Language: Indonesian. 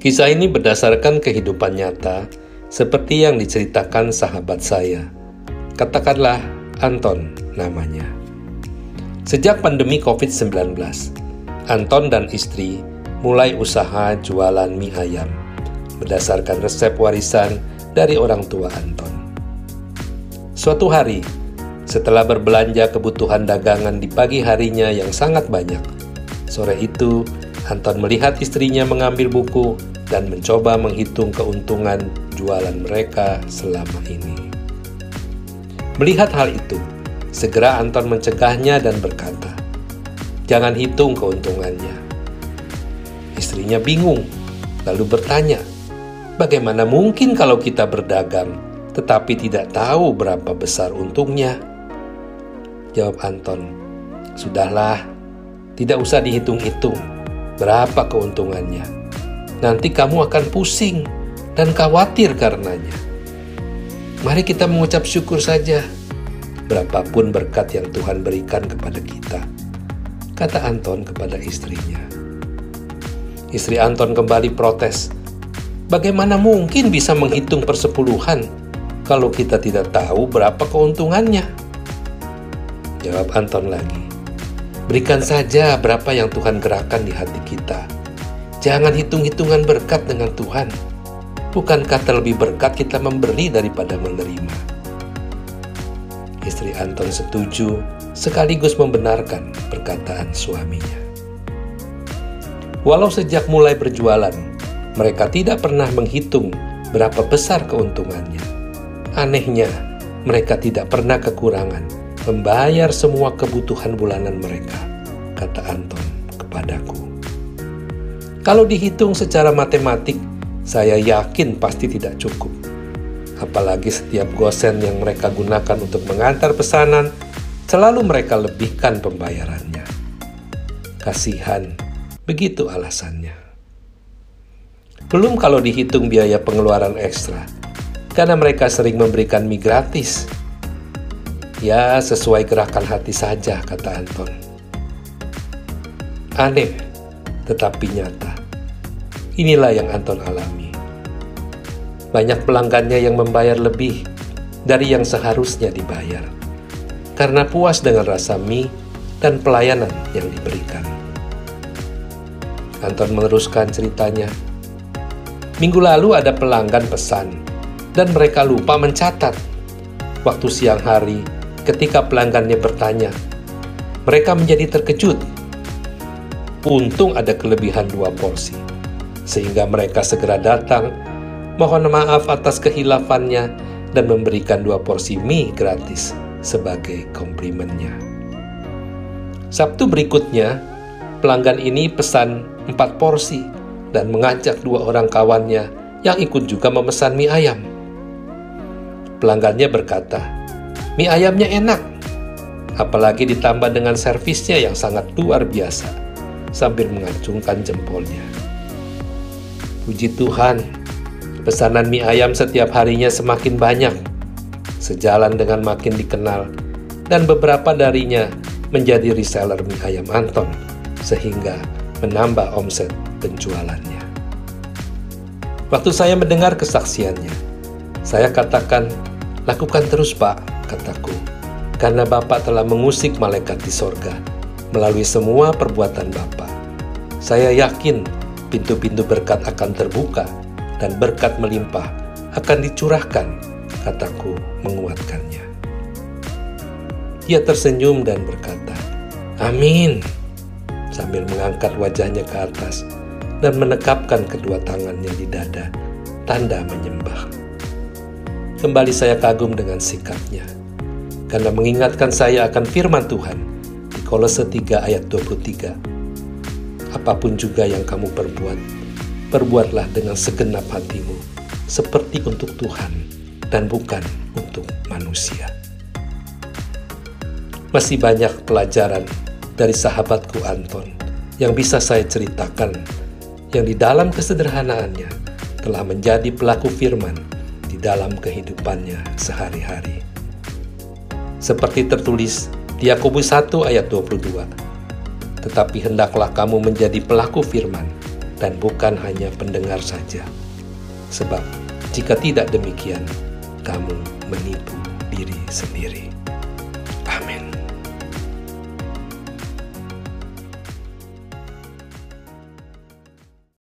Kisah ini berdasarkan kehidupan nyata, seperti yang diceritakan sahabat saya. Katakanlah Anton namanya. Sejak pandemi COVID-19, Anton dan istri mulai usaha jualan mie ayam berdasarkan resep warisan dari orang tua Anton. Suatu hari, setelah berbelanja kebutuhan dagangan di pagi harinya yang sangat banyak, sore itu Anton melihat istrinya mengambil buku dan mencoba menghitung keuntungan jualan mereka selama ini. Melihat hal itu, segera Anton mencegahnya dan berkata, "Jangan hitung keuntungannya." Istrinya bingung, lalu bertanya, "Bagaimana mungkin kalau kita berdagang tetapi tidak tahu berapa besar untungnya?" Jawab Anton, "Sudahlah, tidak usah dihitung-hitung berapa keuntungannya." nanti kamu akan pusing dan khawatir karenanya. Mari kita mengucap syukur saja, berapapun berkat yang Tuhan berikan kepada kita, kata Anton kepada istrinya. Istri Anton kembali protes, bagaimana mungkin bisa menghitung persepuluhan kalau kita tidak tahu berapa keuntungannya? Jawab Anton lagi, berikan saja berapa yang Tuhan gerakkan di hati kita Jangan hitung-hitungan berkat dengan Tuhan. Bukankah terlebih berkat kita memberi daripada menerima? Istri Anton setuju sekaligus membenarkan perkataan suaminya. Walau sejak mulai berjualan, mereka tidak pernah menghitung berapa besar keuntungannya. Anehnya, mereka tidak pernah kekurangan membayar semua kebutuhan bulanan mereka, kata Anton kepadaku. Kalau dihitung secara matematik, saya yakin pasti tidak cukup. Apalagi setiap gosen yang mereka gunakan untuk mengantar pesanan, selalu mereka lebihkan pembayarannya. Kasihan, begitu alasannya. Belum kalau dihitung biaya pengeluaran ekstra, karena mereka sering memberikan mie gratis. Ya, sesuai gerakan hati saja, kata Anton. Aneh, tetapi nyata. Inilah yang Anton alami. Banyak pelanggannya yang membayar lebih dari yang seharusnya dibayar, karena puas dengan rasa mie dan pelayanan yang diberikan. Anton meneruskan ceritanya. Minggu lalu ada pelanggan pesan, dan mereka lupa mencatat. Waktu siang hari, ketika pelanggannya bertanya, mereka menjadi terkejut Untung ada kelebihan dua porsi, sehingga mereka segera datang, mohon maaf atas kehilafannya, dan memberikan dua porsi mie gratis sebagai komplimennya. Sabtu berikutnya, pelanggan ini pesan empat porsi dan mengajak dua orang kawannya yang ikut juga memesan mie ayam. Pelanggannya berkata, mie ayamnya enak, apalagi ditambah dengan servisnya yang sangat luar biasa sambil mengacungkan jempolnya. Puji Tuhan, pesanan mie ayam setiap harinya semakin banyak, sejalan dengan makin dikenal, dan beberapa darinya menjadi reseller mie ayam Anton, sehingga menambah omset penjualannya. Waktu saya mendengar kesaksiannya, saya katakan, lakukan terus pak, kataku, karena Bapak telah mengusik malaikat di sorga melalui semua perbuatan Bapa. Saya yakin pintu-pintu berkat akan terbuka dan berkat melimpah akan dicurahkan, kataku menguatkannya. Ia tersenyum dan berkata, Amin, sambil mengangkat wajahnya ke atas dan menekapkan kedua tangannya di dada, tanda menyembah. Kembali saya kagum dengan sikapnya, karena mengingatkan saya akan firman Tuhan Kolose 3 ayat 23. Apa pun juga yang kamu perbuat, perbuatlah dengan segenap hatimu, seperti untuk Tuhan dan bukan untuk manusia. Masih banyak pelajaran dari sahabatku Anton yang bisa saya ceritakan, yang di dalam kesederhanaannya telah menjadi pelaku firman di dalam kehidupannya sehari-hari. Seperti tertulis di Yakobus 1 ayat 22. Tetapi hendaklah kamu menjadi pelaku firman, dan bukan hanya pendengar saja. Sebab jika tidak demikian, kamu menipu diri sendiri.